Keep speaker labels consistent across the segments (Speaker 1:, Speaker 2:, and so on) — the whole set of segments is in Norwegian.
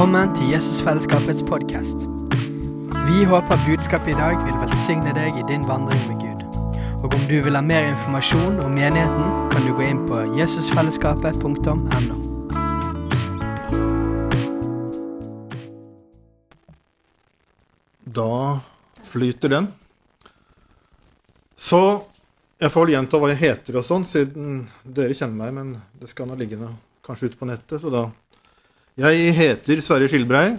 Speaker 1: Velkommen til Jesusfellesskapets podkast. Vi håper budskapet i dag vil velsigne deg i din vandring med Gud. Og om du vil ha mer informasjon om menigheten, kan du gå inn på jesusfellesskapet.no.
Speaker 2: Da flyter den. Så jeg får vel gjenta hva jeg heter og sånn, siden dere kjenner meg, men det skal nå ligge noe kanskje ute på nettet, så da Jeg heter Sverre Skilbrei.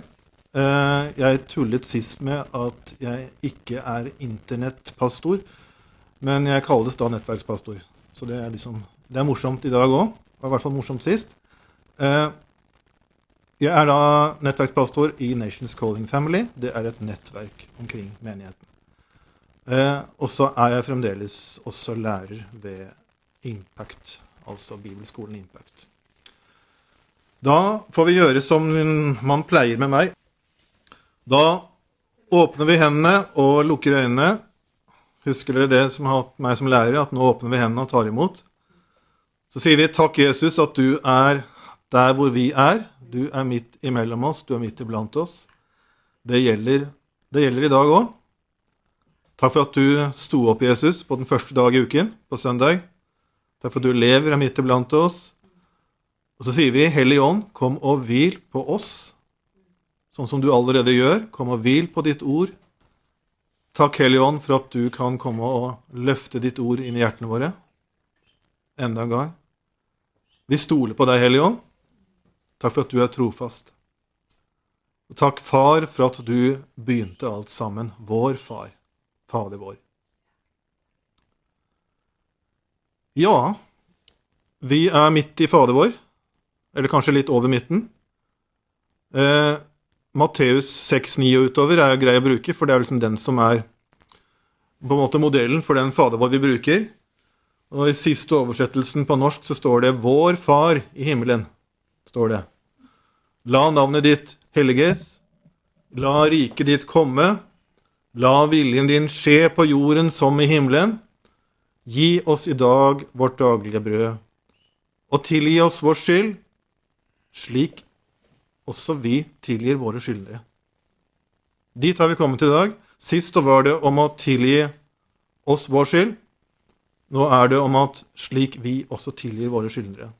Speaker 2: Eh, Jeg tullet sist med at jeg ikke er internettpastor, men jeg kalles da nettverkspastor. Så det er liksom Det er morsomt i dag òg. Var i hvert fall morsomt sist. Eh, Jeg er da nettverkspastor i Nations Calling Family. Det er et nettverk omkring menigheten. Eh, og så er jeg fremdeles også lærer ved Impact, altså bibelskolen Impact. Da får vi gjøre som man pleier med meg. Da åpner vi hendene og lukker øynene. Husker dere det som har hatt meg som lærer, at nå åpner vi hendene og tar imot? Så sier vi takk, Jesus, at du er der hvor vi er. Du er midt imellom oss, du er midt iblant oss. Det gjelder, det gjelder i dag òg. Takk for at du sto opp, Jesus, på den første dag i uken, på søndag. Takk for at du lever, er midt iblant oss. Og så sier vi, Hellige Ånd, kom og hvil på oss, sånn som du allerede gjør. Kom og hvil på ditt ord. Takk, Hellige Ånd, for at du kan komme og løfte ditt ord inn i hjertene våre. Enda en gang. Vi stoler på deg, Hellige Ånd. Takk for at du er trofast. Og takk, Far, for at du begynte alt sammen. Vår Far. Fader vår. Ja, vi er midt i Fader vår, eller kanskje litt over midten. Eh, Matteus 6,9 og utover er grei å bruke, for det er liksom den som er på en måte modellen for den Fader vår vi bruker. Og I siste oversettelsen på norsk så står det 'Vår Far i himmelen'. står det. La navnet ditt helliges. La riket ditt komme. La viljen din skje på jorden som i himmelen. Gi oss i dag vårt daglige brød, og tilgi oss vår skyld, slik også vi tilgir våre skyldnere. Dit har vi kommet i dag. Sist var det om å tilgi oss vår skyld. Nå er det om at slik vi også tilgir våre skyldnere.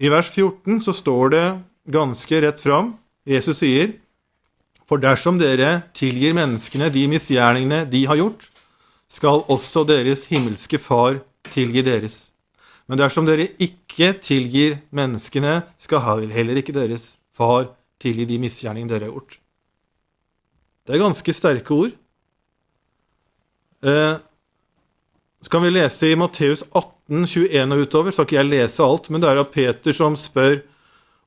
Speaker 2: I vers 14 så står det ganske rett fram. Jesus sier, For dersom dere tilgir menneskene de misgjerningene de har gjort, skal også deres himmelske Far tilgi deres. Men dersom dere ikke tilgir menneskene, skal heller ikke deres Far tilgi de misgjerningene dere har gjort. Det er ganske sterke ord. Eh, så kan vi lese i Matteus 18, 21 og utover. Skal ikke jeg lese alt, men det er av Peter som spør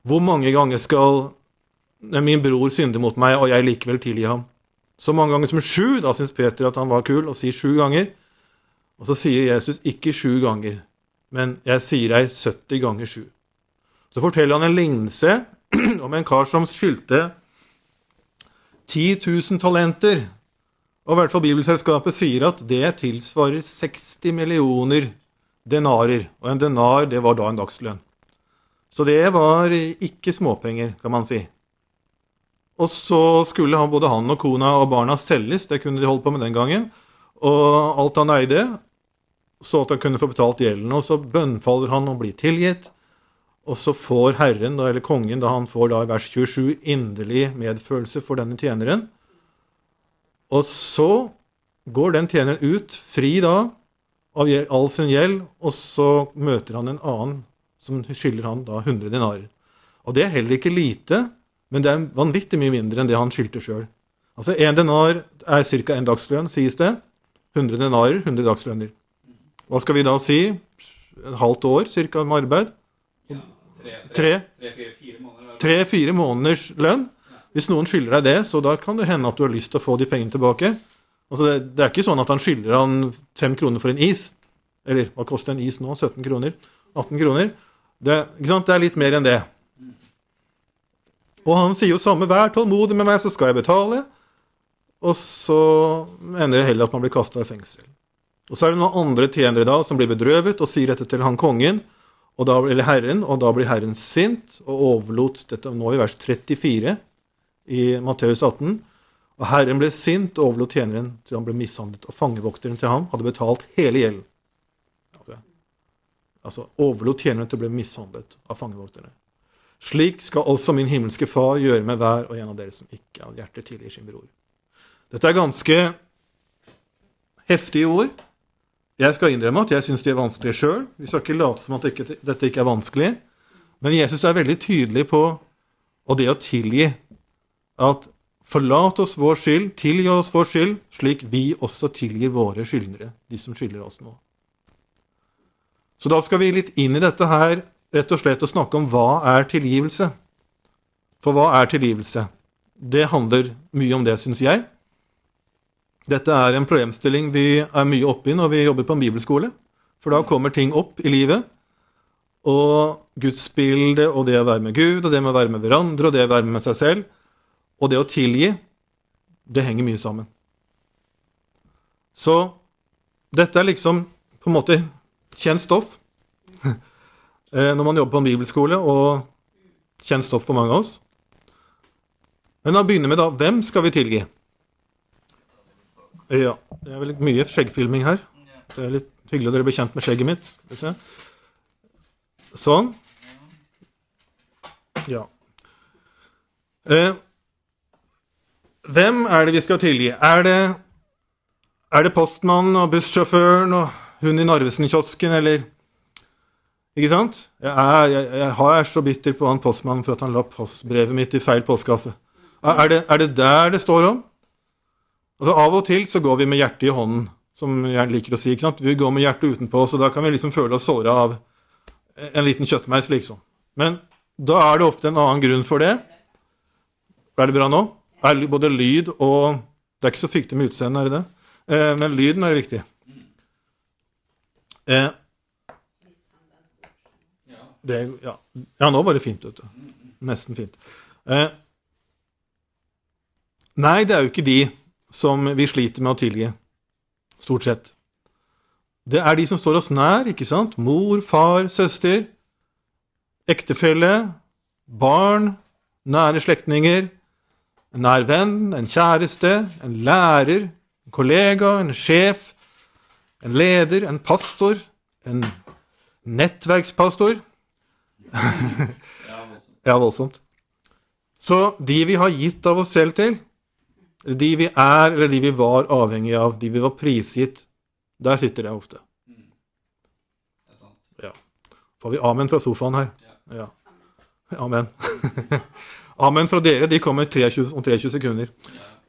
Speaker 2: hvor mange ganger skal min bror synde mot meg, og jeg likevel tilgi ham? Så mange ganger som sju. Da syns Peter at han var kul, og sier sju ganger. Og så sier Jesus ikke sju ganger, men jeg sier deg 70 ganger 7. Så forteller han en lignelse om en kar som skyldte 10 000 talenter. Og i hvert fall Bibelselskapet sier at det tilsvarer 60 millioner denarer. Og en denar, det var da en dagslønn. Så det var ikke småpenger, kan man si. Og så skulle han, både han og kona og barna selges, det kunne de holde på med den gangen. Og alt han eide, så at han kunne få betalt gjelden. Og så bønnfaller han og blir tilgitt. Og så får Herren, eller kongen, da han får da i vers 27 inderlig medfølelse for denne tjeneren. Og så går den tjeneren ut, fri da, av all sin gjeld, og så møter han en annen som skylder han da 100 denarer. Og det er heller ikke lite, men det er vanvittig mye mindre enn det han skyldte sjøl. Altså én denar er ca. en dagslønn, sies det. 100 denarer, 100 dagslønner. Hva skal vi da si? Et halvt år ca. med arbeid? Tre-fire måneders lønn. Hvis noen skylder deg det, så da kan det hende at du har lyst til å få de pengene tilbake. Altså det, det, er ikke sånn at han skylder han fem kroner for en is. Eller hva koster en is nå? 17 kroner? 18 kroner? Det, det er litt mer enn det. Og han sier jo samme 'vær tålmodig med meg, så skal jeg betale'. Og så ender det heller at man blir kasta i fengsel. Og så er det noen andre tjenere da som blir bedrøvet og sier dette til han kongen. og da, eller Herren, og da blir Herren sint og overlot Dette nå i vers 34 i Matteus 18. Og Herren ble sint og overlot tjeneren til han ble mishandlet, og fangevokteren til ham hadde betalt hele gjelden. Altså overlot tjeneren til å bli mishandlet av fangevokterne. Slik skal altså min himmelske Far gjøre med hver og en av dere som ikke av hjertet tilgir sin bror. Dette er ganske heftige ord. Jeg skal innrømme at jeg syns de er vanskelige sjøl. Vi skal ikke late som at dette ikke er vanskelig. Men Jesus er veldig tydelig på og det å tilgi. At forlat oss vår skyld, tilgi oss vår skyld, slik vi også tilgir våre skyldnere, de som skylder oss nå. Så da skal vi litt inn i dette her, rett og slett, og snakke om hva er tilgivelse. For hva er tilgivelse? Det handler mye om det, syns jeg. Dette er en problemstilling vi er mye oppe i når vi jobber på en bibelskole. For da kommer ting opp i livet. Og gudsbildet og det å være med Gud, og det med å være med hverandre, og det å være med seg selv, og det å tilgi, det henger mye sammen. Så dette er liksom på en måte kjent stoff eh, når man jobber på en bibelskole, og kjent stoff for mange av oss. Men da begynner vi da hvem skal vi tilgi? Ja. Det er vel mye skjeggfilming her. Det er litt hyggelig at dere blir kjent med skjegget mitt. Sånn. Ja. Eh, hvem er det vi skal tilgi? Er det, er det postmannen og bussjåføren og hun i Narvesen-kiosken, eller Ikke sant? Jeg er, jeg, jeg er, så bitter på han postmannen for at han la postbrevet mitt i feil postkasse. Er det, er det der det står om? Altså Av og til så går vi med hjertet i hånden, som jeg liker å si. sant? Vi går med hjertet utenpå, så da kan vi liksom føle oss såra av en liten kjøttmeis, liksom. Men da er det ofte en annen grunn for det. Er det bra nå? Er både lyd og Det er ikke så fryktelig med utseendet, er det det? Eh, men lyden er viktig. Eh, det, ja. ja. nå var det fint, vet du. Nesten fint. Eh, nei, det er jo ikke de som vi sliter med å tilgi. Stort sett. Det er de som står oss nær, ikke sant? Mor, far, søster, ektefelle, barn, nære slektninger, en nær venn, en kjæreste, en lærer, en kollega, en sjef, en leder, en pastor, en nettverkspastor. ja, voldsomt. Så de vi har gitt av oss selv til, de vi er, eller de vi var avhengige av, de vi var prisgitt, der sitter det ofte. Det er sant. Ja. Får vi amen fra sofaen her? Ja. Amen. amen fra dere. De kommer 23, om 23 sekunder.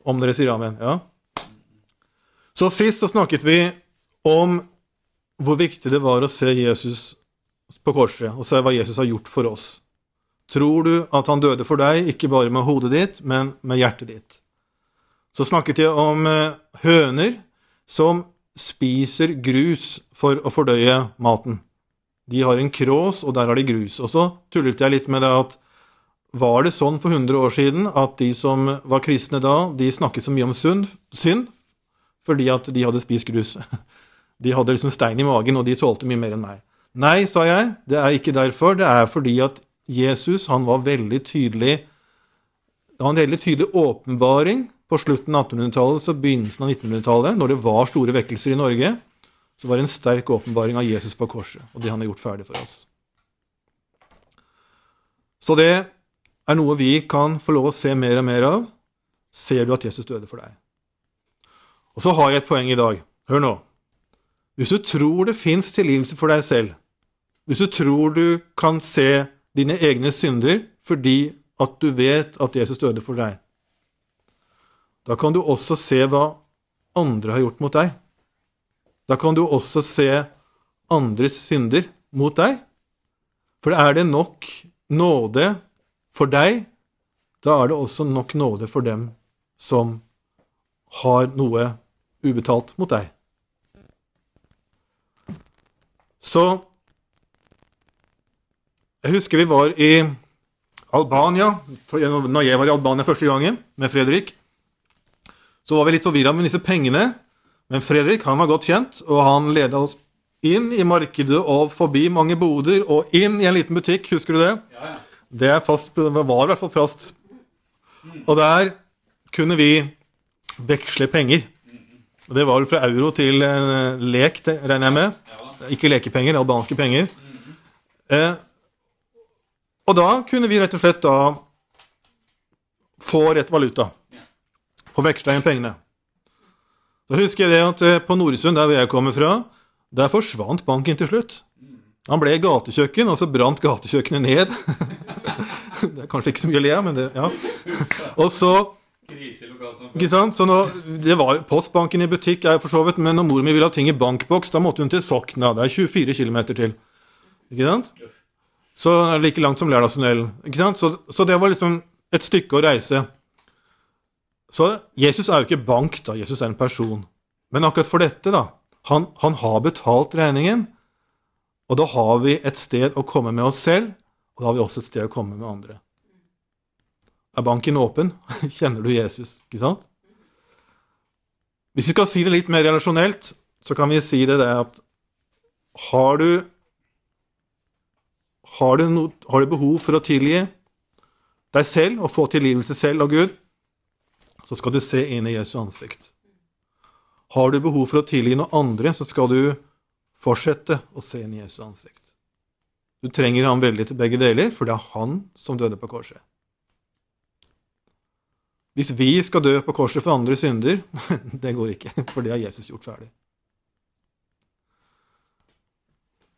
Speaker 2: Om dere sier amen. Ja. Så sist så snakket vi om hvor viktig det var å se Jesus på korset og se hva Jesus har gjort for oss. Tror du at han døde for deg, ikke bare med hodet ditt, men med hjertet ditt? Så snakket jeg om eh, høner som spiser grus for å fordøye maten. De har en krås, og der har de grus. Og så tullet jeg litt med det at var det sånn for 100 år siden at de som var kristne da, de snakket så mye om synd fordi at de hadde spist grus? De hadde liksom stein i magen, og de tålte mye mer enn meg. Nei, sa jeg, det er ikke derfor. Det er fordi at Jesus han var veldig tydelig Det var en veldig tydelig åpenbaring på slutten av 1800-tallet og begynnelsen av 1900-tallet, når det var store vekkelser i Norge. Så var det en sterk åpenbaring av Jesus på korset og det han har gjort ferdig for oss. Så det er noe vi kan få lov å se mer og mer av. Ser du at Jesus døde for deg? Og så har jeg et poeng i dag. Hør nå. Hvis du tror det fins tilgivelse for deg selv, hvis du tror du kan se dine egne synder fordi at du vet at Jesus døde for deg, da kan du også se hva andre har gjort mot deg. Da kan du også se andres synder mot deg. For er det nok nåde for deg, da er det også nok nåde for dem som har noe ubetalt mot deg. Så Jeg husker vi var i Albania når jeg var i Albania første gangen med Fredrik. Så var vi litt forvirra med disse pengene. Men Fredrik han var godt kjent, og han leda oss inn i markedet og forbi mange boder og inn i en liten butikk. Husker du det?
Speaker 3: Ja, ja.
Speaker 2: Det fast, var i hvert fall fast. Og der kunne vi veksle penger. Og det var vel fra euro til eh, lek, det regner jeg med. Ikke lekepenger, albanske penger. Eh, og da kunne vi rett og slett da få rett valuta. Få veksla inn pengene. Så husker jeg det at eh, på Noresund, der hvor jeg kommer fra, der forsvant banken til slutt. Han ble gatekjøkken, og så brant gatekjøkkenet ned. det er kanskje ikke så mye å le av, men det Ja. Og så ikke sant? Så nå, det var Postbanken i butikk er for så vidt, men når mor mi ville ha ting i bankboks, da måtte hun til Sokna. Det er 24 km til. Ikke sant? Så like langt som Lærdalstunnelen. Så, så det var liksom et stykke å reise. Så Jesus er jo ikke bank, da. Jesus er en person. Men akkurat for dette, da Han, han har betalt regningen, og da har vi et sted å komme med oss selv, og da har vi også et sted å komme med andre. Er banken åpen? Kjenner du Jesus? Ikke sant? Hvis vi skal si det litt mer relasjonelt, så kan vi si det det at har du har du, no, har du behov for å tilgi deg selv og få tilgivelse selv av Gud, så skal du se inn i Jesu ansikt. Har du behov for å tilgi noen andre, så skal du fortsette å se inn i Jesu ansikt. Du trenger ham veldig til begge deler, for det er han som døde på korset. Hvis vi skal dø på korset for andre synder, det går ikke, for det har Jesus gjort ferdig.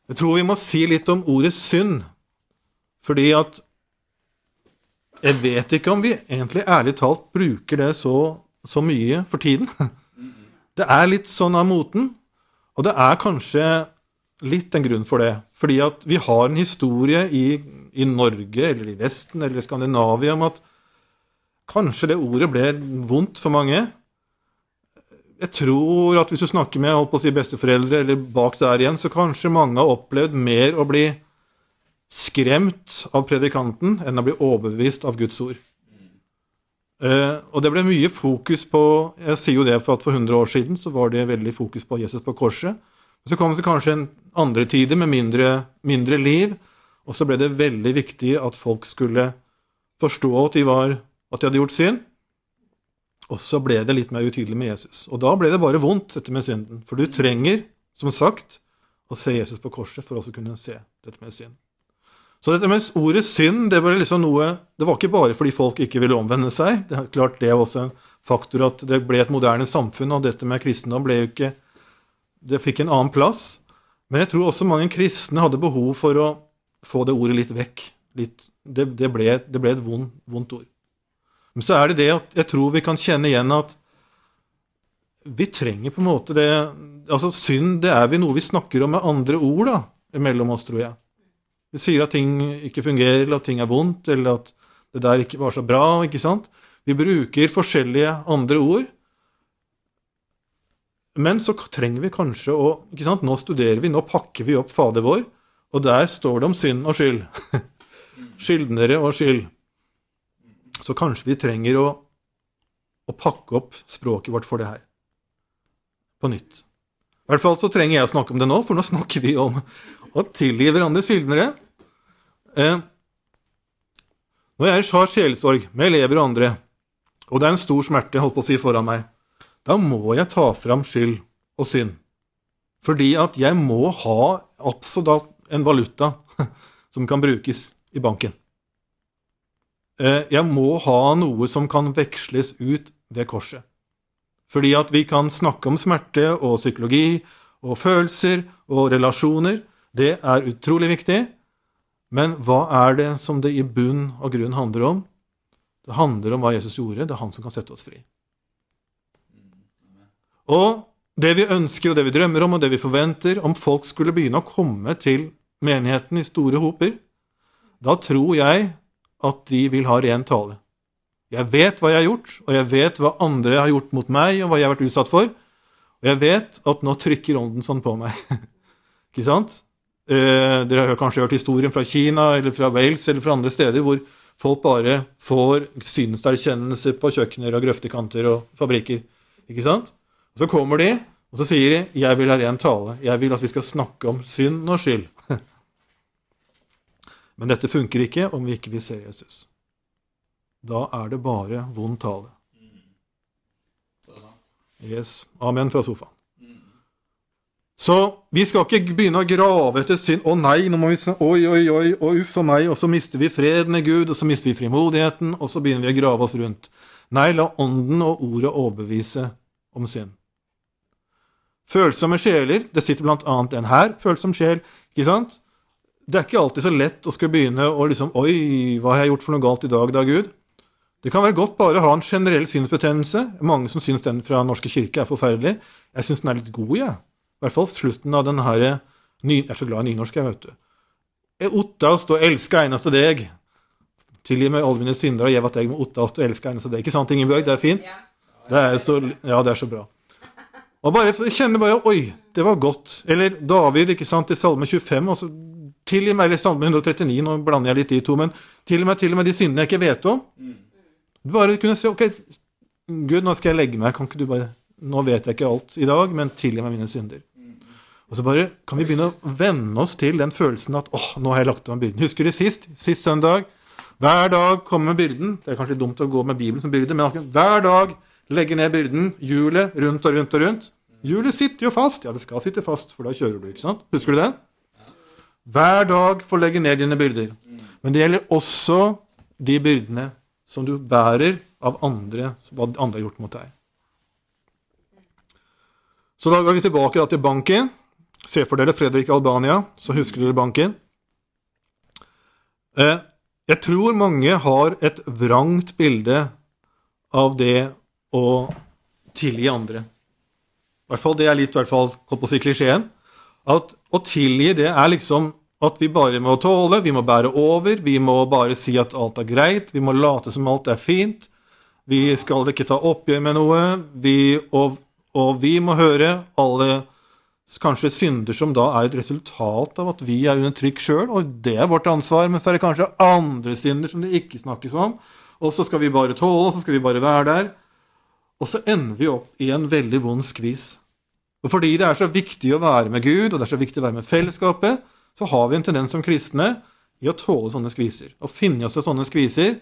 Speaker 2: Jeg tror vi må si litt om ordet synd, fordi at jeg vet ikke om vi egentlig ærlig talt bruker det så, så mye for tiden. Det er litt sånn av moten, og det er kanskje litt en grunn for det. Fordi at vi har en historie i, i Norge eller i Vesten eller i Skandinavia om at kanskje det ordet ble vondt for mange. Jeg tror at hvis du snakker med holdt på å si, besteforeldre eller bak der igjen, så kanskje mange har opplevd mer å bli skremt av predikanten enn å bli overbevist av Guds ord. Uh, og det ble mye fokus på Jeg sier jo det for at for 100 år siden så var det veldig fokus på Jesus på korset. Så kom det kanskje en andre tider med mindre, mindre liv, og så ble det veldig viktig at folk skulle forstå at de, var, at de hadde gjort synd. Og så ble det litt mer utydelig med Jesus. Og da ble det bare vondt, dette med synden. For du trenger, som sagt, å se Jesus på korset for å kunne se dette med synd. Så dette med ordet synd, det var liksom noe Det var ikke bare fordi folk ikke ville omvende seg. Det er klart det er også en faktor at det ble et moderne samfunn, og dette med kristendom ble jo ikke Det fikk en annen plass. Men jeg tror også mange kristne hadde behov for å få det ordet litt vekk. Litt, det, det, ble, det ble et vondt, vondt ord. Men så er det det at jeg tror vi kan kjenne igjen at vi trenger på en måte det Altså, synd, det er vi noe vi snakker om med andre ord, da, mellom oss, tror jeg. Vi sier at ting ikke fungerer, eller at ting er vondt, eller at det der ikke var så bra, ikke sant? Vi bruker forskjellige andre ord. Men så trenger vi kanskje å ikke sant? Nå studerer vi, nå pakker vi opp Fader vår, og der står det om synd og skyld. Skyldnere og skyld. Så kanskje vi trenger å, å pakke opp språket vårt for det her. På nytt. I hvert fall så trenger jeg å snakke om det nå, for nå snakker vi om å tilgi hverandre skyldnere. Eh, når jeg har sjelesorg med elever og andre, og det er en stor smerte holdt på å si foran meg, da må jeg ta fram skyld og synd. Fordi at jeg må ha absolutt en valuta som kan brukes i banken. Eh, jeg må ha noe som kan veksles ut ved korset. Fordi at vi kan snakke om smerte og psykologi og følelser og relasjoner. Det er utrolig viktig. Men hva er det som det i bunn og grunn handler om? Det handler om hva Jesus gjorde. Det er han som kan sette oss fri. Og det vi ønsker, og det vi drømmer om, og det vi forventer, om folk skulle begynne å komme til menigheten i store hoper, da tror jeg at de vil ha ren tale. Jeg vet hva jeg har gjort, og jeg vet hva andre har gjort mot meg, og hva jeg har vært utsatt for. Og jeg vet at nå trykker ånden sånn på meg. Ikke sant? Eh, dere har kanskje hørt historien fra Kina eller fra Wales eller fra andre steder hvor folk bare får synserkjennelse på kjøkkener og grøftekanter og fabrikker. Ikke sant? Så kommer de, Og så sier de 'Jeg vil ha ren tale'. Jeg vil at vi skal snakke om synd og skyld. Men dette funker ikke om vi ikke vil se Jesus. Da er det bare vond tale. Yes. Amen fra sofaen. Så vi skal ikke begynne å grave etter synd. 'Å nei, nå må vi si, Oi, oi, oi, og uff a meg.' Og så mister vi freden med Gud, og så mister vi frimodigheten, og så begynner vi å grave oss rundt. Nei, la Ånden og Ordet overbevise om synd. Følsomme sjeler Det sitter blant annet en her, følsom sjel. ikke sant? Det er ikke alltid så lett å skulle begynne å liksom Oi, hva har jeg gjort for noe galt i dag, da, Gud? Det kan være godt bare å ha en generell synsbetennelse. Mange som syns den fra Norske kirke er forferdelig. Jeg syns den er litt god, jeg. I hvert fall slutten av den her ny, Jeg er så glad i nynorsk, jeg, vet du. Jeg ottast og elska eneste deg. Tilgi meg alle mine synder og gjev at jeg må ottast og elska eneste deg. Ikke sant, Ingebjørg? Det er fint? Det er så, ja, det er så bra. Og bare kjenner bare Oi, det var godt. Eller David, ikke sant, i Salme 25. altså tilgi meg, eller Salme 139, nå blander jeg litt de to, men tilgi meg til og med de syndene jeg ikke vet om. Bare kunne si Ok, Gud, nå skal jeg legge meg. Kan ikke du bare Nå vet jeg ikke alt i dag, men tilgi meg mine synder. Og så bare kan vi begynne å venne oss til den følelsen at åh, nå har jeg lagt meg byrden. Husker du sist? Sist søndag. Hver dag komme med byrden. Det er kanskje litt dumt å gå med Bibelen som byrde, men hver dag legge ned byrden. Hjulet rundt og rundt og rundt. Hjulet sitter jo fast. Ja, det skal sitte fast, for da kjører du, ikke sant? Husker du det? Hver dag får legge ned dine byrder. Men det gjelder også de byrdene som du bærer av andre, hva andre har gjort mot deg. Så da går vi tilbake til banken. Se for dere Fredrik Albania, så husker dere banken. Jeg tror mange har et vrangt bilde av det å tilgi andre. I hvert fall, Det er litt i hvert fall, holdt på å si klisjeen. At å tilgi, det er liksom at vi bare må tåle, vi må bære over, vi må bare si at alt er greit, vi må late som alt er fint. Vi skal ikke ta oppgjør med noe, vi, og, og vi må høre alle kanskje synder som da er et resultat av at vi er under trykk sjøl, og det er vårt ansvar, men så er det kanskje andre synder som det ikke snakkes om, og så skal vi bare tåle, og så skal vi bare være der. Og så ender vi opp i en veldig vond skvis. Og fordi det er så viktig å være med Gud, og det er så viktig å være med fellesskapet, så har vi en tendens som kristne i å tåle sånne skviser. Å finne oss i sånne skviser.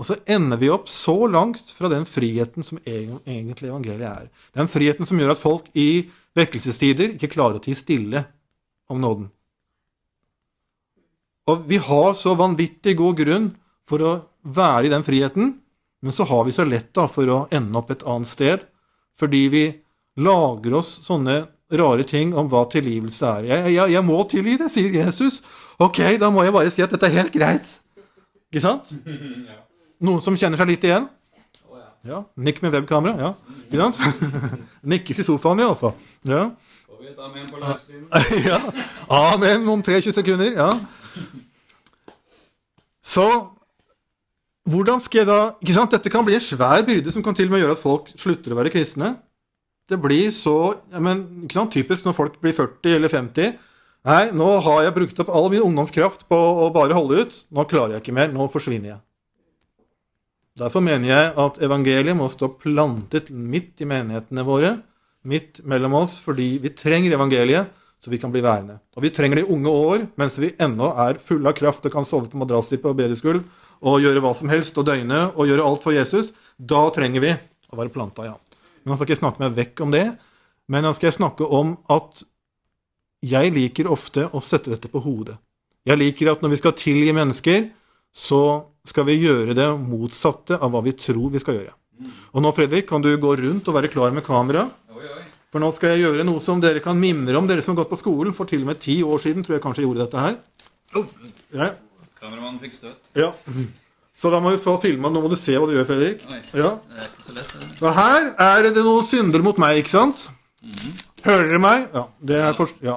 Speaker 2: Og så ender vi opp så langt fra den friheten som egentlig evangeliet er. Den friheten som gjør at folk i vekkelsestider ikke klarer å tie stille om nåden. Og vi har så vanvittig god grunn for å være i den friheten, men så har vi så lett da for å ende opp et annet sted, fordi vi lager oss sånne rare ting om hva tilgivelse er. Jeg, jeg, jeg må tilgi det, sier Jesus. Ok, da må jeg bare si at dette er helt greit. Ikke sant? Noen som kjenner seg litt igjen? Ja. Nikk med webkamera. Ja. Ikke sant? Nikkes i sofaen, iallfall. Ja.
Speaker 3: Amen på livestream.
Speaker 2: ja. Amen om 23 sekunder. Ja. Så hvordan skal jeg da ikke sant? Dette kan bli en svær byrde som kan til og med gjøre at folk slutter å være kristne. Det blir så men, ikke sant? Typisk når folk blir 40 eller 50. Nei, nå har jeg brukt opp all min ungdomskraft på å bare holde ut. Nå klarer jeg ikke mer. Nå forsvinner jeg. Derfor mener jeg at evangeliet må stå plantet midt i menighetene våre, midt mellom oss, fordi vi trenger evangeliet så vi kan bli værende. Og vi trenger det i unge år, mens vi ennå er fulle av kraft og kan sove på madrasser og bedehusgulv og gjøre hva som helst og døgne og gjøre alt for Jesus. Da trenger vi å være planta ja. Men Nå skal ikke snakke meg vekk om det, men nå skal jeg snakke om at jeg liker ofte å sette dette på hodet. Jeg liker at når vi skal tilgi mennesker, så skal vi gjøre det motsatte av hva vi tror vi skal gjøre. Og nå, Fredrik, kan du gå rundt og være klar med kamera. For nå skal jeg gjøre noe som dere kan mimre om, dere som har gått på skolen. For til og med ti år siden tror jeg kanskje jeg gjorde dette her.
Speaker 3: Oh,
Speaker 2: Ja.
Speaker 3: kameramannen fikk støt.
Speaker 2: ja. Så da må vi få filma. Nå må du se hva du gjør, Fredrik.
Speaker 3: Oi.
Speaker 2: Ja.
Speaker 3: Det er ikke så lett. det.
Speaker 2: Så her er det noen synder mot meg, ikke sant? Hører dere meg? Ja. Det er for... ja.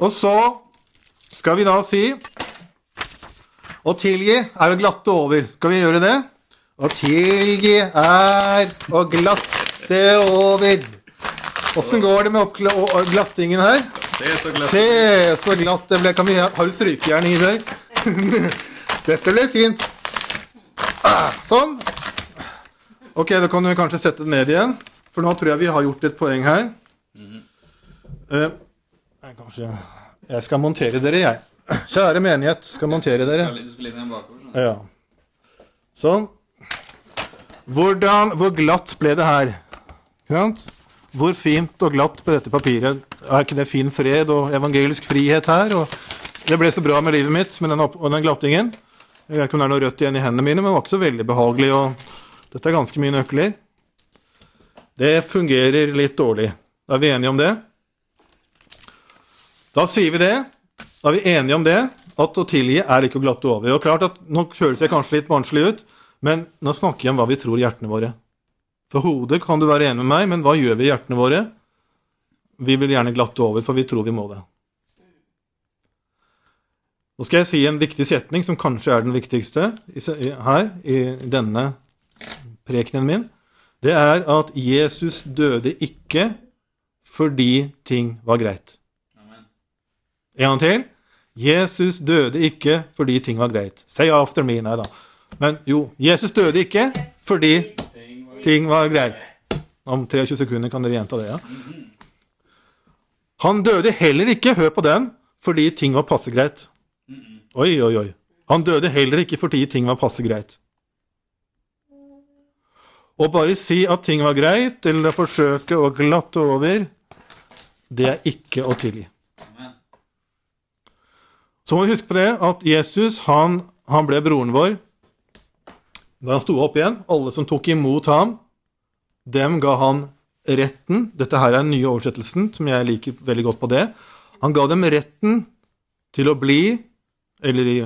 Speaker 2: Og så skal vi da si Å tilgi er å glatte over. Skal vi gjøre det? Å tilgi er å glatte over. Åssen går det med og- og glattingen her?
Speaker 3: Se så glatt.
Speaker 2: Se så glatt det ble. Vi har du strykejern, Ingebjørg? Dette ble fint. Sånn. Ok, da kan du kanskje sette det ned igjen. For nå tror jeg vi har gjort et poeng her. Eh, jeg, kanskje, jeg skal montere dere, jeg. Kjære menighet, skal montere dere.
Speaker 3: Sånn.
Speaker 2: Ja. Sånn. Hvordan, hvor glatt ble det her? Hvor fint og glatt ble dette papiret? Er ikke det fin fred og evangelisk frihet her? Og det ble så bra med livet mitt med den, og den glattingen. Jeg vet ikke om det er noe rødt igjen i hendene mine, men det var ikke så veldig behagelig. Og dette er ganske mye nøkler. Det fungerer litt dårlig. Er vi enige om det? Da sier vi det. Da er vi enige om det, at å tilgi er ikke å glatte over. Og klart at Nå høres jeg kanskje litt barnslig ut, men nå snakker jeg om hva vi tror i hjertene våre. For hodet kan du være enig med meg, men hva gjør vi i hjertene våre? Vi vil gjerne glatte over, for vi tror vi må det. Nå skal jeg si en viktig setning, som kanskje er den viktigste her i denne prekenen min. Det er at Jesus døde ikke fordi ting var greit.
Speaker 3: Amen.
Speaker 2: En gang til. Jesus døde ikke fordi ting var greit. Say after me. Nei da. Men jo, Jesus døde ikke fordi
Speaker 3: Ting var
Speaker 2: greit. Om 23 sekunder kan dere gjenta det, ja. Han døde heller ikke, hør på den, fordi ting var passe greit. Oi, oi, oi. Han døde heller ikke fordi ting var passe greit. Å bare si at ting var greit, eller forsøke å glatte over, det er ikke å tilgi. Så må vi huske på det at Jesus han, han ble broren vår da han sto opp igjen. Alle som tok imot ham, dem ga han retten Dette her er den nye oversettelsen, som jeg liker veldig godt på det. Han ga dem retten til å bli Eller i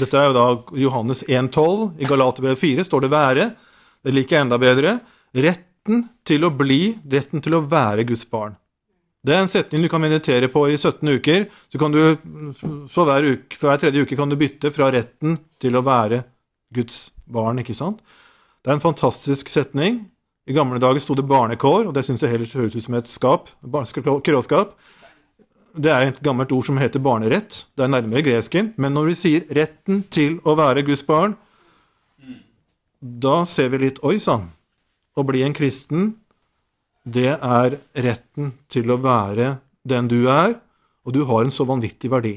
Speaker 2: Dette er jo da Johannes 1,12. I Galaterbrevet 4 står det 'være'. Det liker jeg enda bedre. Retten til å bli, retten til å være Guds barn. Det er en setning du kan meditere på i 17 uker. Så kan du så hver, uke, hver tredje uke kan du bytte fra retten til å være Guds barn, ikke sant? Det er en fantastisk setning. I gamle dager sto det barnekår, og det syns jeg heller høres ut som et skap. Kråskap. Det er et gammelt ord som heter barnerett. Det er nærmere gresken. Men når vi sier 'retten til å være Guds barn', da ser vi litt Oi sann. Å bli en kristen, det er retten til å være den du er, og du har en så vanvittig verdi.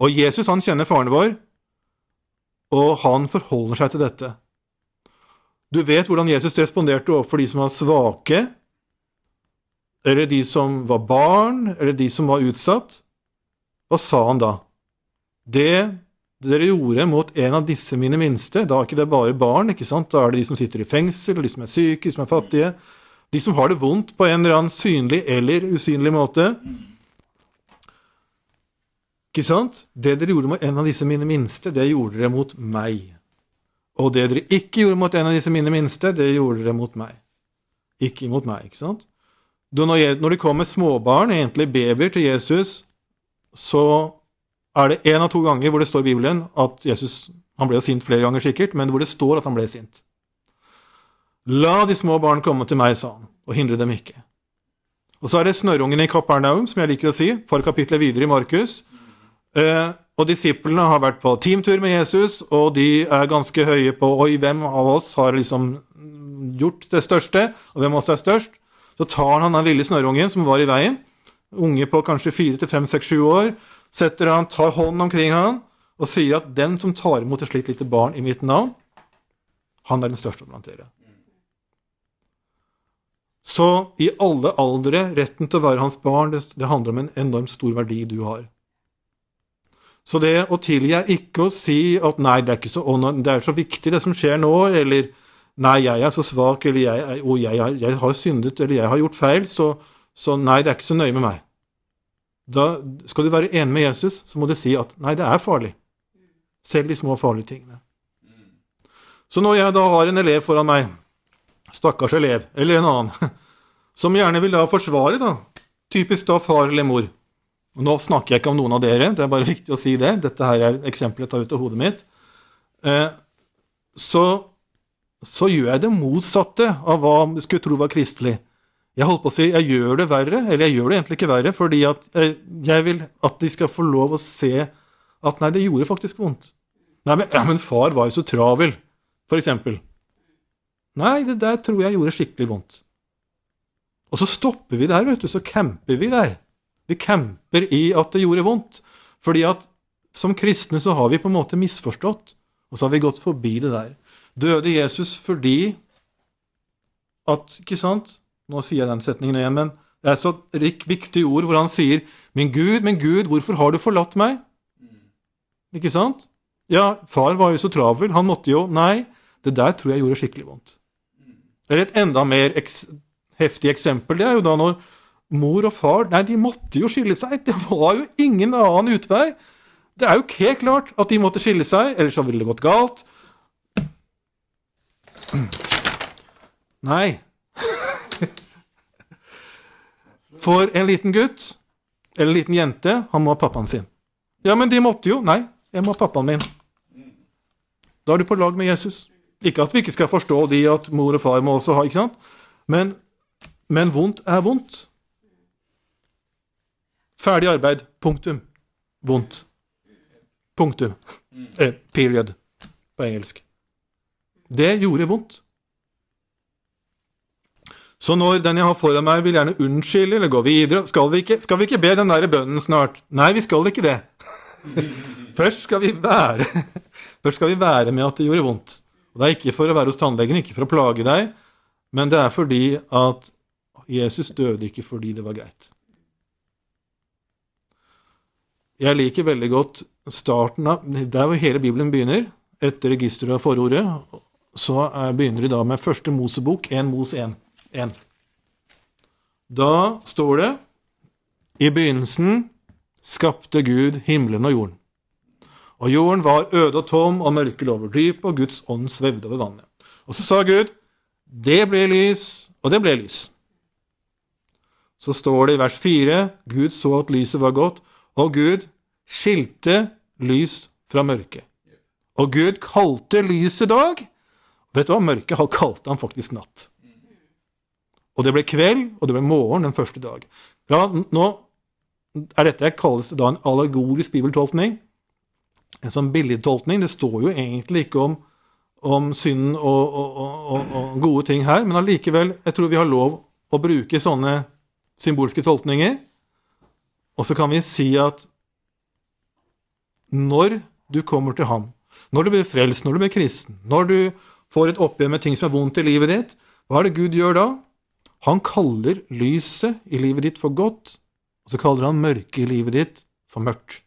Speaker 2: Og Jesus, han kjenner faren vår, og han forholder seg til dette. Du vet hvordan Jesus responderte overfor de som var svake, eller de som var barn, eller de som var utsatt. Hva sa han da? Det dere gjorde mot en av disse mine minste, da er ikke det bare barn, ikke sant? da er det de som sitter i fengsel, de som er syke, de som er fattige, de som har det vondt på en eller annen synlig eller usynlig måte. Ikke sant? Det dere gjorde mot en av disse mine minste, det gjorde dere mot meg. Og det dere ikke gjorde mot en av disse mine minste, det gjorde dere mot meg. Ikke mot meg, ikke sant? Når, det kommer småbarn, egentlig babyer, til Jesus, så er det én av to ganger hvor det står i Bibelen at Jesus Han ble sint flere ganger, sikkert, men hvor det står at han ble sint. La de små barn komme til meg, sa han, og hindre dem ikke. Og så er det snørrungen i Kapernaum, som jeg liker å si, for kapitlet videre i Markus. Eh, og disiplene har vært på teamtur med Jesus, og de er ganske høye på Oi, hvem av oss har liksom gjort det største, og hvem av oss er størst? Så tar han den lille snørrungen som var i veien, unge på kanskje fire til fem, seks, sju år, setter han, tar hånden omkring han og sier at den som tar imot et slikt lite barn i mitt navn, han er den største blant dere. Så i alle aldre, retten til å være hans barn, det, det handler om en enormt stor verdi du har. Så det å tilgi er ikke å si at 'nei, det er, så, det er så viktig, det som skjer nå', eller 'nei, jeg er så svak', eller 'jeg, å, jeg, har- jeg har syndet', eller 'jeg har gjort feil', så, så 'nei, det er ikke så nøye med meg'. Da skal du være enig med Jesus, så må du si at 'nei, det er farlig'. Selv de små farlige tingene. Så når jeg da har en elev foran meg, stakkars elev, eller en annen, som gjerne vil da forsvare, da, typisk da far eller mor, og nå snakker jeg ikke om noen av dere, det er bare viktig å si det. Dette her er eksempelet jeg tar ut av hodet mitt. Eh, så, så gjør jeg det motsatte av hva du skulle tro var kristelig. Jeg holdt på å si, jeg gjør det verre, eller jeg gjør det egentlig ikke verre, fordi at jeg, jeg vil at de skal få lov å se at nei, det gjorde faktisk vondt. Nei, men, ja, men far var jo så travel, for eksempel. Nei, det der tror jeg gjorde skikkelig vondt. Og så stopper vi der, vet du. Så camper vi der. Vi camper i at det gjorde vondt. Fordi at som kristne så har vi på en måte misforstått, og så har vi gått forbi det der. Døde Jesus fordi at Ikke sant? Nå sier jeg den setningen igjen, men det er så rik, viktig ord hvor han sier, 'Min Gud, min Gud, hvorfor har du forlatt meg?' Ikke sant? Ja, far var jo så travel, han måtte jo Nei, det der tror jeg gjorde skikkelig vondt. Eller et enda mer heftig eksempel, det er jo da når mor og far Nei, de måtte jo skille seg. Det var jo ingen annen utvei. Det er jo helt klart at de måtte skille seg, ellers så ville det gått galt. Nei. For en liten gutt eller en liten jente, han må ha pappaen sin. Ja, men de måtte jo. Nei, jeg må ha pappaen min. Da er du på lag med Jesus. Ikke at vi ikke skal forstå de at mor og far må også ha, ikke sant? Men, men vondt er vondt. Ferdig arbeid. Punktum. Vondt. Punktum. Eh, period på engelsk. Det gjorde vondt. Så når den jeg har foran meg, vil gjerne unnskylde eller gå videre, skal vi ikke, skal vi ikke be den der bønnen snart? Nei, vi skal ikke det. Først skal vi være Først skal vi være med at det gjorde vondt. Og Det er ikke for å være hos tannlegen, ikke for å plage deg, men det er fordi at Jesus døde ikke fordi det var greit. Jeg liker veldig godt starten av Der hvor hele Bibelen begynner, etter registeret av forordet, så begynner de da med første Mosebok, 1 Mos 1. 1. Da står det I begynnelsen skapte Gud himmelen og jorden. Og jorden var øde og tom, og mørket lå over dypet, og Guds ånd svevde over vannet. Og så sa Gud, det ble lys, og det ble lys. Så står det i vers 4, Gud så at lyset var godt, og Gud skilte lys fra mørket. Og Gud kalte lyset dag. Vet du hva? Mørket kalte han faktisk natt. Og det ble kveld, og det ble morgen den første dag. Ja, nå er dette jeg kalles da en allegorisk bibeltolkning. En sånn billedtolkning. Det står jo egentlig ikke om, om synd og, og, og, og, gode ting her, men allikevel, jeg tror vi har lov å bruke sånne symbolske tolkninger. Og så kan vi si at når du kommer til ham, når du blir frelst, når du blir kristen, når du får et oppgjør med ting som er vondt i livet ditt, hva er det Gud gjør da? Han kaller lyset i livet ditt for godt, og så kaller han mørket i livet ditt for mørkt.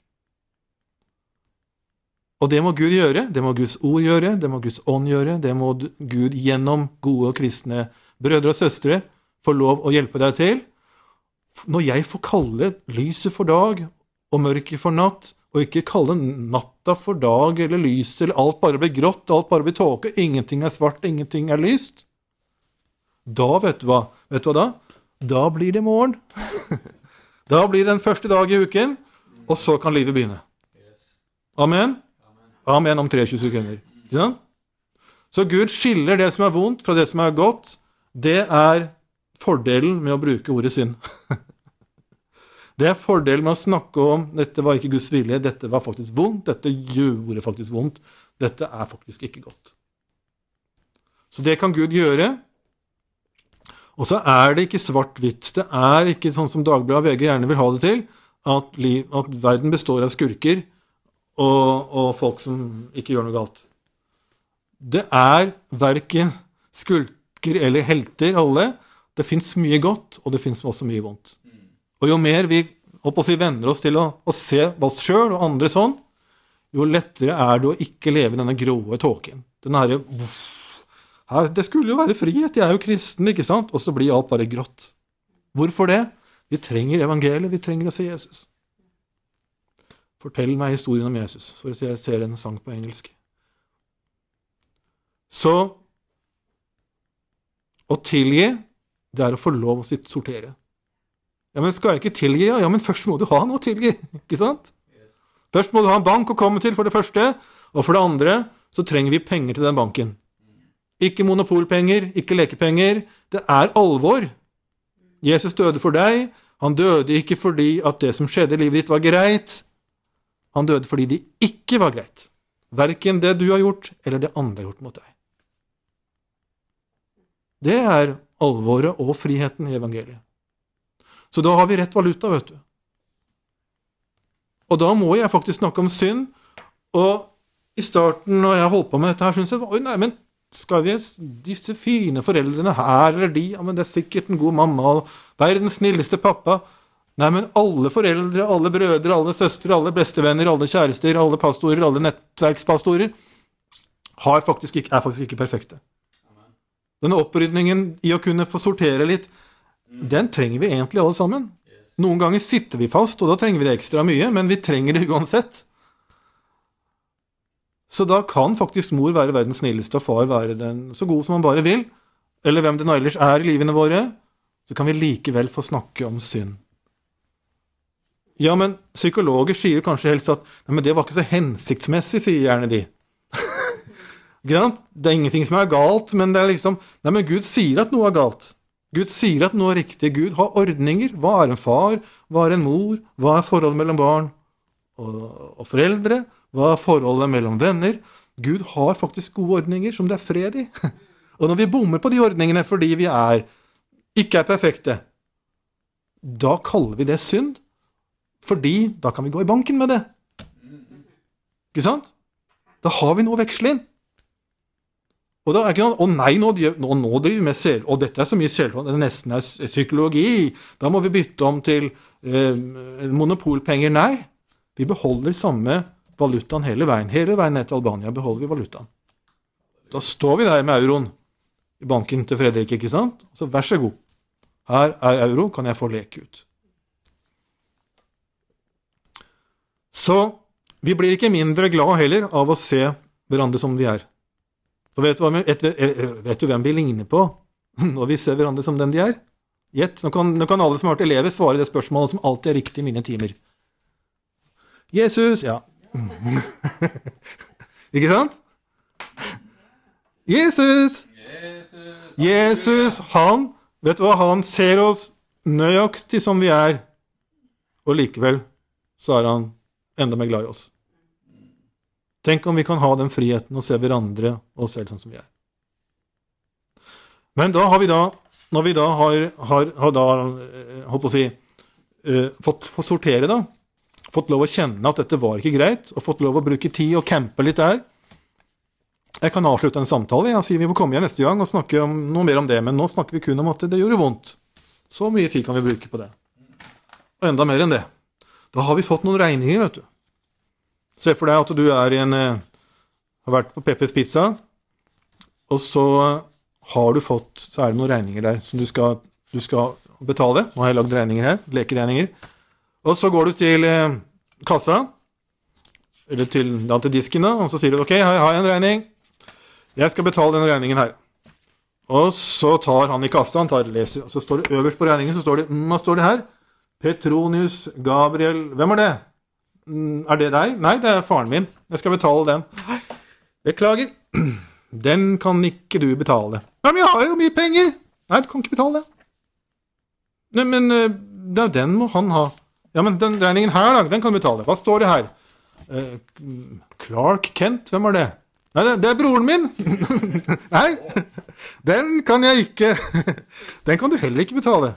Speaker 2: Og det må Gud gjøre, det må Guds ord gjøre, det må Guds ånd gjøre, det må Gud gjennom gode og kristne brødre og søstre få lov å hjelpe deg til. Når jeg får kalle lyset for dag og mørket for natt, og ikke kalle natta for dag eller lyset eller alt bare blir grått, alt bare blir tåke, ingenting er svart, ingenting er lyst, da, vet du hva, vet du hva da? Da blir det morgen. da blir det den første dag i uken, og så kan livet begynne. Amen? Amen om 23 sekunder. Ja? Så Gud skiller det som er vondt, fra det som er godt. Det er fordelen med å bruke ordet synd. det er fordelen med å snakke om dette var ikke Guds vilje, dette var faktisk vondt, dette gjorde faktisk vondt, dette er faktisk ikke godt. Så det kan Gud gjøre og så er det ikke svart-hvitt. Det er ikke sånn som Dagbladet og VG gjerne vil ha det til, at, liv, at verden består av skurker og, og, folk som ikke gjør noe galt. Det er verken skulker eller helter, alle. Det fins mye godt, og det fins også mye vondt. Og jo mer vi si, venner oss til å, å se oss sjøl og andre sånn, jo lettere er det å ikke leve i denne gråe tåken. Den herre det skulle jo være frihet, jeg er jo kristen, ikke sant? Og så blir alt bare grått. Hvorfor det? Vi trenger evangeliet, vi trenger å se Jesus. Fortell meg historien om Jesus, så jeg ser en sang på engelsk. Så å tilgi, det er å få lov å sortere. Ja, men skal jeg ikke tilgi? Ja, men først må du ha noe å tilgi, ikke sant? Først må du ha en bank å komme til, for det første. Og for det andre så trenger vi penger til den banken. Ikke monopolpenger, ikke lekepenger. Det er alvor. Jesus døde for deg. Han døde ikke fordi at det som skjedde i livet ditt, var greit. Han døde fordi det ikke var greit. Verken det du har gjort, eller det andre har gjort mot deg. Det er alvoret og friheten i evangeliet. Så da har vi rett valuta, vet du. Og da må jeg faktisk snakke om synd. Og i starten, når jeg holdt på med dette her, syntes jeg Oi, nei, men skal vi Disse fine foreldrene her eller de Ja, men det er sikkert en god mamma og verdens snilleste pappa. Nei, men alle foreldre, alle brødre, alle søstre, alle bestevenner, alle kjærester, alle pastorer, alle nettverkspastorer har faktisk ikke, er faktisk ikke perfekte. Denne opprydningen i å kunne få sortere litt, den trenger vi egentlig alle sammen. Noen ganger sitter vi fast, og da trenger vi det ekstra mye, men vi trenger det uansett. Så da kan faktisk mor være verdens snilleste og far være den så god som han bare vil, eller hvem det nå ellers er i livene våre, så kan vi likevel få snakke om synd. Ja, men psykologer sier kanskje helst at nei, men det var ikke så hensiktsmessig, sier gjerne de. Det er ingenting som er galt, men det er liksom Nei, men Gud sier at noe er galt. Gud sier at noe er riktig. Gud har ordninger. Hva er en far? Hva er en mor? Hva er forholdet mellom barn og, og foreldre? Hva er forholdet mellom venner? Gud har faktisk gode ordninger som det er fred i. Og når vi bommer på de ordningene fordi vi er, ikke er perfekte, da kaller vi det synd. Fordi da kan vi gå i banken med det. Ikke sant? Da har vi noe å veksle inn. Og da er ikke noe, Å nei, nå, nå, nå driver vi med sel... Og dette er så mye selvråd, det nesten er psykologi. Da må vi bytte om til eh, monopolpenger. Nei. Vi beholder samme valutaen hele veien. Hele veien ned til Albania beholder vi valutaen. Da står vi der med euroen i banken til Fredrik, ikke sant? Så vær så god. Her er euro, kan jeg få leke ut. Så vi blir ikke mindre glad heller av å se hverandre som vi er. Og vet du, hva, vet, vet du hvem vi ligner på når vi ser hverandre som den de er? Gjett. Nå, nå, kan alle som har vært elever, svare det spørsmålet som alltid er riktig i mine timer. Jesus Ja, Ikke sant? Jesus! Jesus, han Vet du hva? Han ser oss nøyaktig som vi er, og likevel så er han enda mer glad i oss. Tenk om vi kan ha den friheten å se hverandre og oss selv sånn som vi er. Men da har vi da, når vi da har, har, har da, eh, holdt på å si, uh, fått, fått sortere, da, fått lov å kjenne at dette var ikke greit, og fått lov å bruke tid og campe litt der. Jeg kan avslutte en samtale og si vi får komme igjen neste gang og snakke om noe mer om det, men nå snakker vi kun om at det gjorde vondt. Så mye tid kan vi bruke på det. Og enda mer enn det. Da har vi fått noen regninger, vet du. Se for deg at du er i en eh, har vært på Peppers Pizza, og så har du fått Så er det noen regninger der som du skal, du skal betale. Nå har jeg lagd regninger her. Lekeregninger. Og så går du til eh, kassa, eller til, da, til disken, da, og så sier du ok, har jeg en regning. Jeg skal betale denne regningen her. Og så tar han i kassa, han tar, leser, og så står det øverst på regningen så står det, hva står det her? Petronius Gabriel Hvem er det? Mm, er det deg? Nei, det er faren min. Jeg skal betale den. Beklager. Den kan ikke du betale. Ja, men jeg har jo mye penger! Nei, du kan ikke betale det. Nei, men eh, den må han ha. Ja, men den regningen her, da, den kan du betale. Hva står det her? Eh, Clark Kent, hvem er det? Nei, det, det er broren min! Nei, den kan jeg ikke Den kan du heller ikke betale.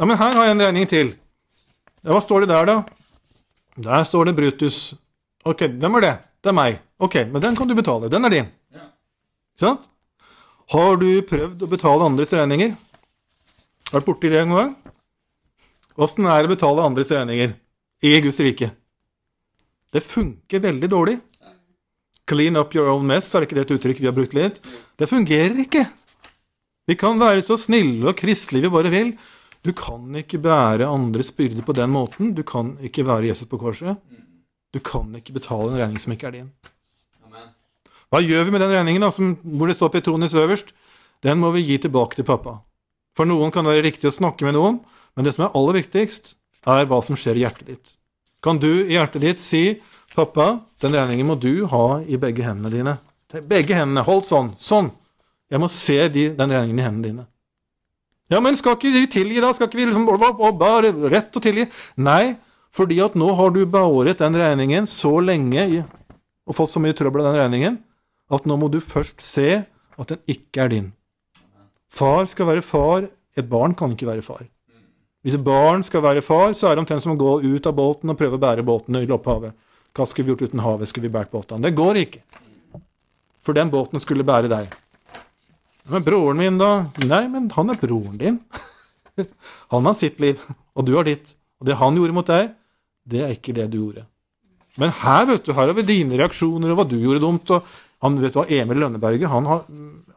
Speaker 2: Ja, men her har jeg en regning til. Ja, hva står det der, da? Der står det Brutus. Ok, hvem er det? Det er meg. Ok, men den kan du betale. Den er din. Ja. Sant? Har du prøvd å betale andres regninger? Vært borti det en gang? Åssen er det å betale andres regninger i Guds rike? Det funker veldig dårlig. Clean up your own mess, er det ikke det et uttrykk vi har brukt litt? Det fungerer ikke. Vi kan være så snille og kristelige vi bare vil. Du kan ikke bære andres byrde på den måten. Du kan ikke være Jesus på korset. Du kan ikke betale en regning som ikke er din. Hva gjør vi med den regningen da, som, hvor det står Petronis øverst? Den må vi gi tilbake til pappa. For noen kan det være riktig å snakke med noen, men det som er aller viktigst, er hva som skjer i hjertet ditt. Kan du i hjertet ditt si 'Pappa, den regningen må du ha i begge hendene dine'. Begge hendene. Holdt sånn. Sånn. Jeg må se de, den regningen i hendene dine. Ja, men skal ikke vi tilgi, da? Skal ikke vi liksom bare rett å tilgi? Nei, fordi at nå har du beåret den regningen så lenge og fått så mye trøbbel av den regningen at nå må du først se at den ikke er din. Far skal være far, et barn kan ikke være far. Hvis et barn skal være far, så er det omtrent som å gå ut av båten og prøve å bære båten i opphavet. Hva skulle vi gjort uten havet? Skulle vi båret båten? Det går ikke. For den båten skulle bære deg. Men broren min, da? Nei, men han er broren din. Han har sitt liv, og du har ditt. Og det han gjorde mot deg, det er ikke det du gjorde. Men her vet du, her har vi dine reaksjoner, og hva du gjorde dumt. og han vet hva, Emil Lønneberget han har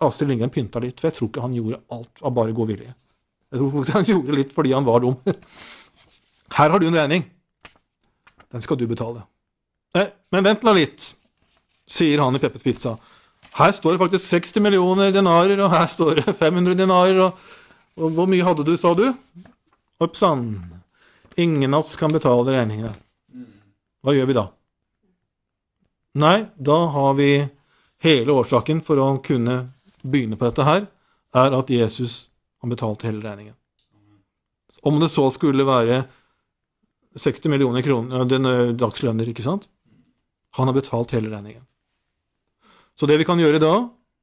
Speaker 2: Astrid Lindgren pynta litt, for jeg tror ikke han gjorde alt av bare god vilje. Jeg tror faktisk han gjorde litt fordi han var dum. Her har du en regning. Den skal du betale. Nei, men vent nå litt, sier han i Peppers Pizza. Her står det faktisk 60 millioner denarer, og her står det 500 denarer. Og, og hvor mye hadde du, sa du? Opp sann. Ingen av oss kan betale regningene. Hva gjør vi da? Nei, da har vi hele årsaken for å kunne begynne på dette her, er at Jesus har betalt hele regningen. Om det så skulle være 60 millioner kroner dagslønner, ikke sant? Han har betalt hele regningen. Så det vi kan gjøre da,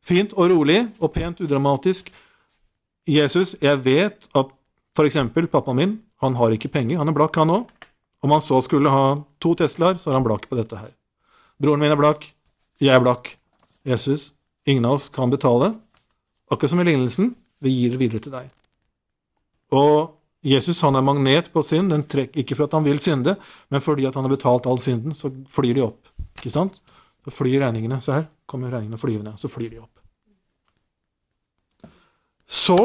Speaker 2: fint og rolig og pent udramatisk Jesus, jeg vet at f.eks. pappaen min, han har ikke penger, han er blakk, han òg. Om han så skulle ha to Teslaer, så er han blakk på dette her. Broren min er blakk, jeg er blakk. Jesus, ingen av oss kan betale. Akkurat som i lignelsen, vi gir det videre til deg. Og Jesus han er magnet på synd, den trekker ikke for at han vil synde, men fordi at han har betalt all synden, så flyr de opp. Ikke sant? Så flyr regningene. Se her kommer regningene flyvende, så flyr de opp. Så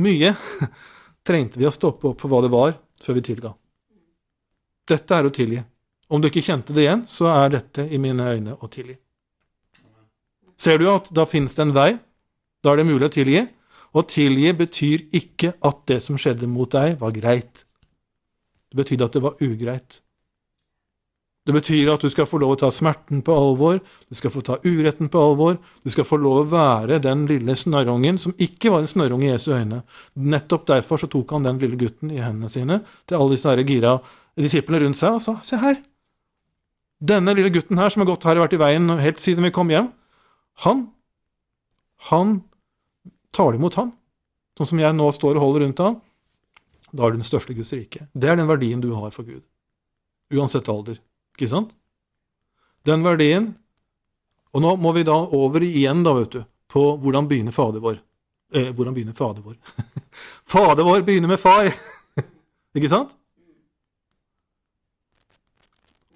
Speaker 2: mye trengte vi å stoppe opp for hva det var, før vi tilga. Dette er å tilgi. Om du ikke kjente det igjen, så er dette i mine øyne å tilgi. Ser du at da finnes det en vei? Da er det mulig å tilgi. Å tilgi betyr ikke at det som skjedde mot deg, var greit. Det betydde at det var ugreit. Det betyr at du skal få lov å ta smerten på alvor, du skal få ta uretten på alvor, du skal få lov å være den lille snørrungen som ikke var en snørrung i Jesu øyne. Nettopp derfor så tok han den lille gutten i hendene sine til alle disse gira disiplene rundt seg og sa se her, denne lille gutten her som har gått her og vært i veien helt siden vi kom hjem, han, han tar imot ham, sånn som jeg nå står og holder rundt ham, da er du den største Guds rike. Det er den verdien du har for Gud, uansett alder. Ikke sant? Den verdien Og nå må vi da over igjen, da, vet du, på hvordan begynner Fader vår. Eh, hvordan begynner Fader vår? fader vår begynner med far! Ikke sant?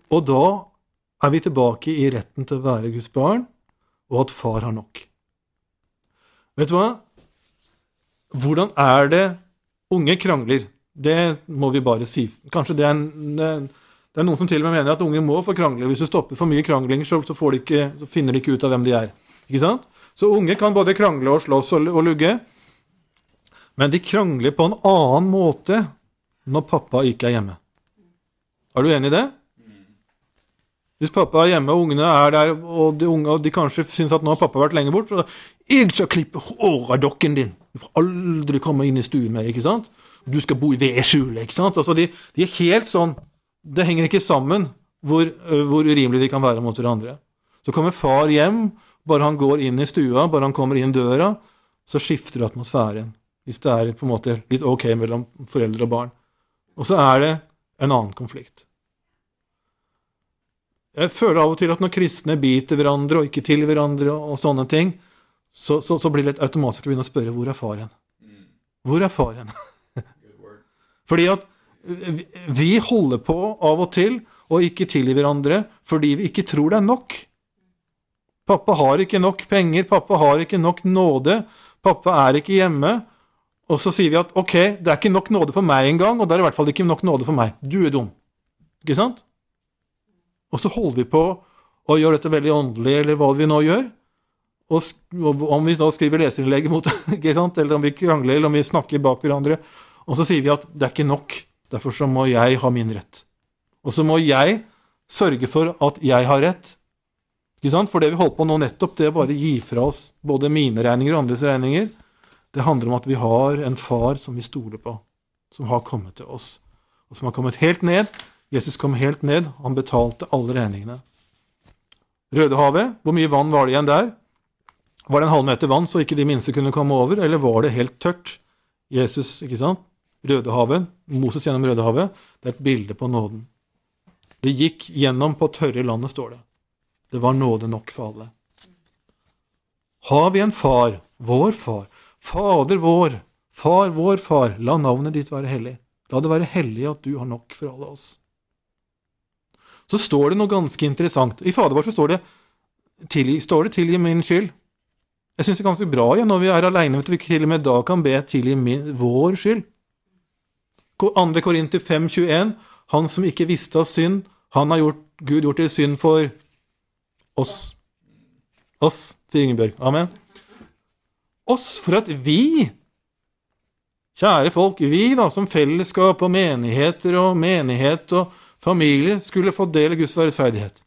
Speaker 2: Og da er vi tilbake i retten til å være Guds barn, og at far har nok. Vet du hva? Hvordan er det unge krangler? Det må vi bare si. Kanskje det er en, det er noen som til og med mener at unge må få krangle. Hvis du stopper for mye krangling, så, de ikke, så finner de ikke ut av hvem de er. Ikke sant? Så unge kan både krangle og slåss og, og lugge. Men de krangler på en annen måte når pappa ikke er hjemme. Er du enig i det? Hvis pappa er hjemme, og ungene er der, og de, unge, og de kanskje syns at nå har pappa vært lenge bort så 'Jeg skal klippe håret av dokken din!' Du får aldri komme inn i stuen mer, ikke sant? Du skal bo i vedskjulet, ikke sant? Altså, de, de er helt sånn det henger ikke sammen hvor, hvor urimelig de kan være mot hverandre. Så kommer far hjem, bare han går inn i stua, bare han kommer inn døra, så skifter atmosfæren. Hvis det er på en måte litt ok mellom foreldre og barn. Og så er det en annen konflikt. Jeg føler av og til at når kristne biter hverandre og ikke til hverandre og sånne ting, så, så, så blir det automatisk å begynne å spørre hvor er far hen? Hvor er far hen? Fordi at vi holder på av og til å ikke tilgi hverandre fordi vi ikke tror det er nok. Pappa har ikke nok penger, pappa har ikke nok nåde, pappa er ikke hjemme. Og så sier vi at ok, det er ikke nok nåde for meg engang, og det er i hvert fall ikke nok nåde for meg. Du er dum. Ikke sant? Og så holder vi på å gjøre dette veldig åndelig, eller hva vi nå gjør. Og om vi da skriver leserinnlegg mot ikke sant? eller om vi krangler, eller om vi snakker bak hverandre, og så sier vi at det er ikke nok. Derfor så må jeg ha min rett. Og så må jeg sørge for at jeg har rett. Ikke sant? For det vi holder på nå nettopp, det er bare å gi fra oss både mine regninger og andres regninger. Det handler om at vi har en far som vi stoler på, som har kommet til oss, og som har kommet helt ned. Jesus kom helt ned, han betalte alle regningene. Rødehavet, hvor mye vann var det igjen der? Var det en halvmeter vann så ikke de minste kunne komme over, eller var det helt tørt? Jesus, ikke sant? Rødehavet, Moses gjennom Rødehavet, det er et bilde på nåden. Det gikk gjennom på tørre landet, står det. Det var nåde nok for alle. Har vi en far, vår far, Fader vår, Far vår far, la navnet ditt være hellig. La det være hellig at du har nok for alle oss. Så står det noe ganske interessant. I Fader vår så står det tilgi, står det 'tilgi min skyld'. Jeg syns det er ganske bra ja, når vi er aleine, at vi til og med da kan be 'tilgi min, vår skyld'. 2. Korinter 5,21.: Han som ikke visste av synd, han har gjort, Gud gjort til synd for oss. Oss, sier Ingebjørg. Amen. Oss for at vi Kjære folk, vi da som fellesskap og menigheter og menighet og familie skulle få del i Guds rettferdighet.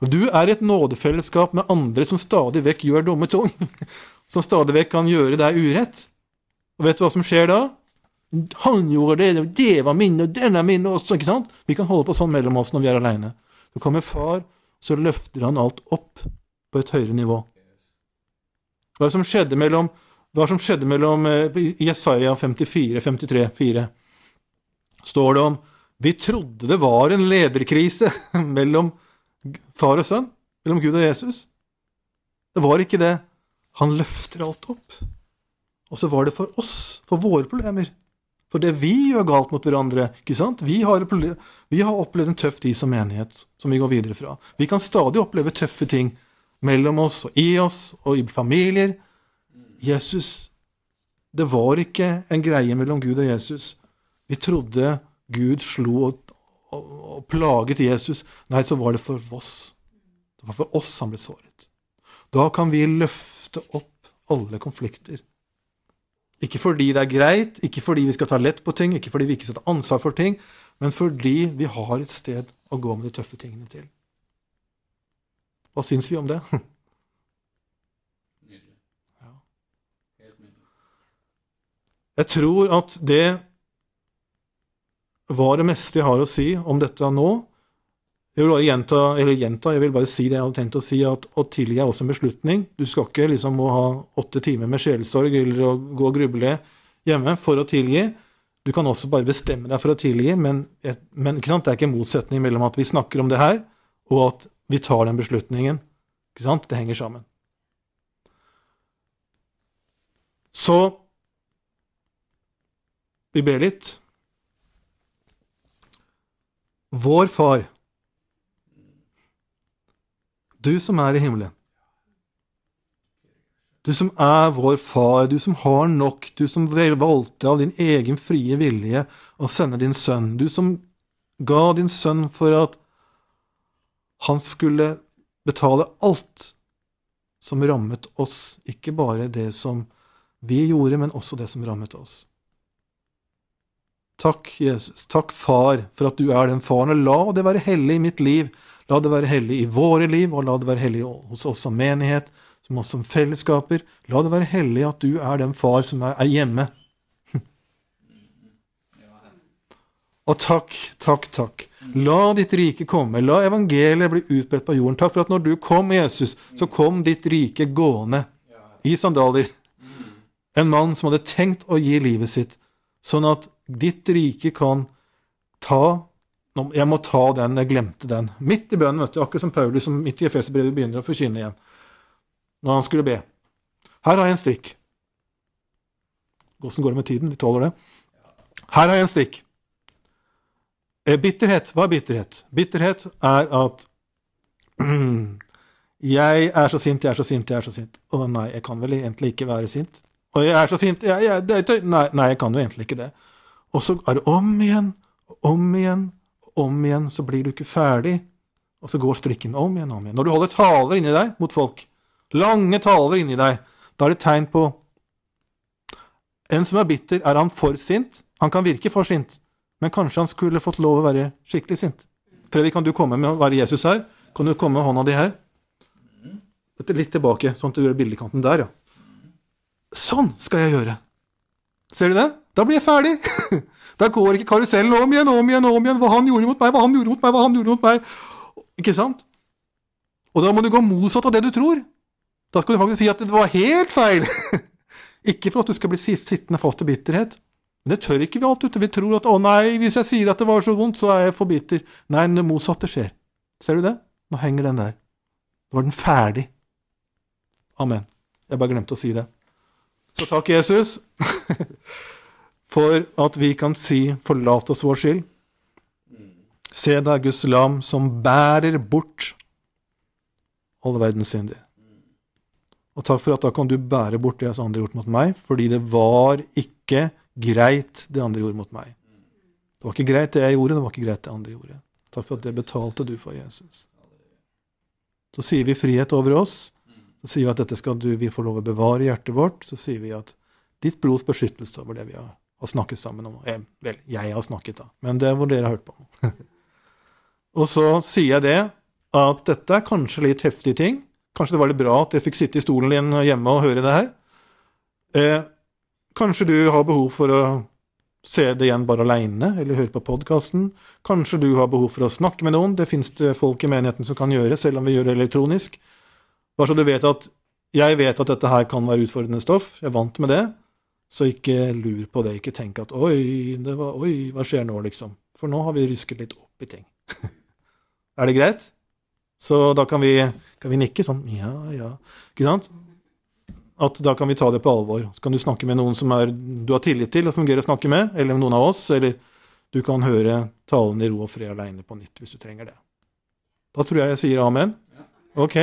Speaker 2: Du er et nådefellesskap med andre som stadig vekk gjør dumme ting, som stadig vekk kan gjøre deg urett. Og vet du hva som skjer da? Han gjorde det, det var min, og den er min også, ikke sant? Vi kan holde på sånn mellom oss når vi er aleine. Så kommer far, så løfter han alt opp på et høyere nivå. Hva som skjedde mellom hva som skjedde mellom eh, Jesaja 54, 53, 4, står det om Vi trodde det var en lederkrise mellom far og sønn, mellom Gud og Jesus. Det var ikke det. Han løfter alt opp. Og så var det for oss, for våre problemer. For det vi gjør galt mot hverandre. ikke sant? Vi har, vi har opplevd en tøff tid som menighet, som vi går videre fra. Vi kan stadig oppleve tøffe ting mellom oss og i oss og i familier. Jesus Det var ikke en greie mellom Gud og Jesus. Vi trodde Gud slo og, og, og plaget Jesus. Nei, så var det for oss. Det var for oss han ble såret. Da kan vi løfte opp alle konflikter. Ikke fordi det er greit, ikke fordi vi skal ta lett på ting, ikke fordi vi ikke skal ta ansvar for ting, men fordi vi har et sted å gå med de tøffe tingene til. Hva syns vi om det? Jeg tror at det var det meste jeg har å si om dette nå. Jeg vil bare gjenta, eller gjenta, jeg vil bare si det jeg hadde tenkt å si, at å tilgi er også en beslutning. Du skal ikke liksom må ha åtte timer med sjelesorg eller å gå og gruble hjemme for å tilgi. Du kan også bare bestemme deg for å tilgi, men, men det er ikke en motsetning mellom at vi snakker om det her, og at vi tar den beslutningen. Det henger sammen. Så vi ber litt. Vår Far, du som er i himmelen. Du som er vår far, du som har nok, du som valgte av din egen frie vilje å sende din sønn, du som ga din sønn for at han skulle betale alt som rammet oss, ikke bare det som vi gjorde, men også det som rammet oss. Takk, Jesus. Takk, Far, for at du er den faren. Og la det være hellig i mitt liv. La det være hellig i våre liv, og la det være hellig hos oss som menighet, som oss som fellesskaper. La det være hellig at du er den far som er hjemme. Og takk, takk, takk. La ditt rike komme. La evangeliet bli utbredt på jorden. Takk for at når du kom, Jesus, så kom ditt rike gående i sandaler. En mann som hadde tenkt å gi livet sitt, sånn at Ditt rike kan ta Jeg må ta den, jeg glemte den. Midt i bønnen, vet du, akkurat som Paulus som midt i Efeserbrevet begynner å forkynne igjen. Når han skulle be. Her har jeg en strikk. Åssen går det med tiden? Vi tåler det. Her har jeg en strikk. Eh, bitterhet. Hva er bitterhet? Bitterhet er at Jeg er så sint, jeg er så sint, jeg er så sint. Å nei, jeg kan vel egentlig ikke være sint. Og jeg er så sint jeg, jeg, det, nei, nei, jeg kan jo egentlig ikke det. Og så er det om igjen, om igjen, om igjen, så blir du ikke ferdig. Og så går strikken om igjen, om igjen. Når du holder taler inni deg mot folk, lange taler inni deg, da er det tegn på En som er bitter, er han for sint? Han kan virke for sint, men kanskje han skulle fått lov å være skikkelig sint. Fredrik, kan du komme med å være Jesus her? Kan du komme med hånda di her? Litt tilbake, sånn at du gjør bildekanten der, ja. Sånn skal jeg gjøre. Ser du det? Da blir jeg ferdig. Da går ikke karusellen om igjen, om igjen, om igjen. Hva han gjorde mot meg, hva han gjorde mot meg, hva han gjorde mot meg. Ikke sant? Og da må du gå motsatt av det du tror. Da skal du faktisk si at det var helt feil! ikke for at du skal bli sittende fast i bitterhet. Men det tør ikke vi alt ute. Vi tror at 'å nei, hvis jeg sier at det var så vondt, så er jeg for bitter'. Nei, det motsatte skjer. Ser du det? Nå henger den der. Nå var den ferdig. Amen. Jeg bare glemte å si det. Så takk, Jesus, for at vi kan si 'forlat oss vår skyld'. Se, det Guds lam som bærer bort alle verdens synder. Og takk for at da kan du bære bort det som andre gjort mot meg, fordi det var ikke greit, det andre gjorde mot meg. Det var ikke greit det jeg gjorde, det var ikke greit det andre gjorde. Takk for at det betalte du for Jesus. Så sier vi frihet over oss. Så sier vi at dette skal du, vi får lov å bevare i hjertet vårt. Så sier vi at ditt blods beskyttelse over det vi har, har snakket sammen om. Jeg, vel, jeg har snakket, da, men det er hvor dere har hørt på. og så sier jeg det at dette er kanskje litt heftige ting. Kanskje det var litt bra at jeg fikk sitte i stolen din hjemme og høre det her. Eh, kanskje du har behov for å se det igjen bare aleine, eller høre på podkasten. Kanskje du har behov for å snakke med noen. Det fins det folk i menigheten som kan gjøre, selv om vi gjør det elektronisk. Bare så du vet at jeg vet at dette her kan være utfordrende stoff. Jeg er vant med det. Så ikke lur på det. Ikke tenk at oi, var, oi, hva skjer nå, liksom? For nå har vi rysket litt opp i ting. er det greit? Så da kan vi, kan vi nikke sånn ja, ja. Ikke sant? At da kan vi ta det på alvor. Så kan du snakke med noen som er, du har tillit til og fungerer å snakke med, eller noen av oss, eller du kan høre talen i ro og fred aleine på nytt hvis du trenger det. Da tror jeg jeg sier amen. Ok?